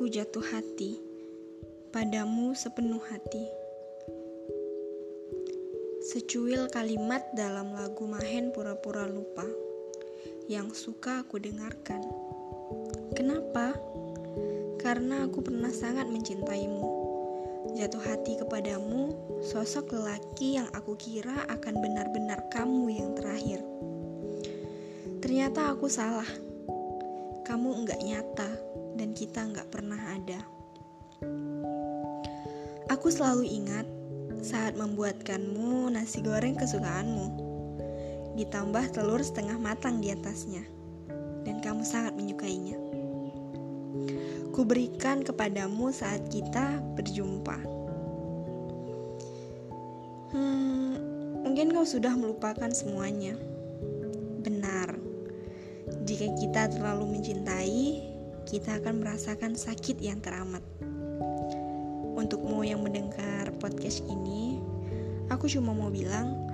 aku jatuh hati padamu sepenuh hati. Secuil kalimat dalam lagu Mahen Pura-Pura Lupa yang suka aku dengarkan. Kenapa? Karena aku pernah sangat mencintaimu. Jatuh hati kepadamu, sosok lelaki yang aku kira akan benar-benar kamu yang terakhir. Ternyata aku salah. Kamu enggak nyata dan kita enggak pernah ada. Aku selalu ingat saat membuatkanmu nasi goreng kesukaanmu, ditambah telur setengah matang di atasnya, dan kamu sangat menyukainya. Kuberikan kepadamu saat kita berjumpa. Hmm, mungkin kau sudah melupakan semuanya. Benar, jika kita terlalu mencintai, kita akan merasakan sakit yang teramat. Untukmu yang mendengar podcast ini, aku cuma mau bilang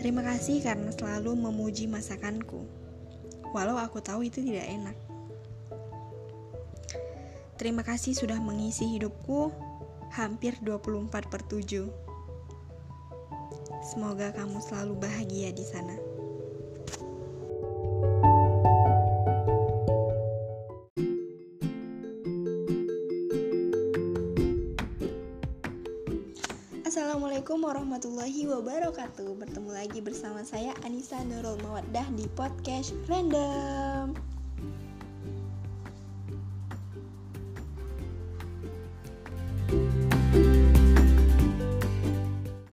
terima kasih karena selalu memuji masakanku. Walau aku tahu itu tidak enak. Terima kasih sudah mengisi hidupku hampir 24 per 7. Semoga kamu selalu bahagia di sana. Assalamualaikum warahmatullahi wabarakatuh. Bertemu lagi bersama saya Anissa Nurul Mawaddah di podcast Random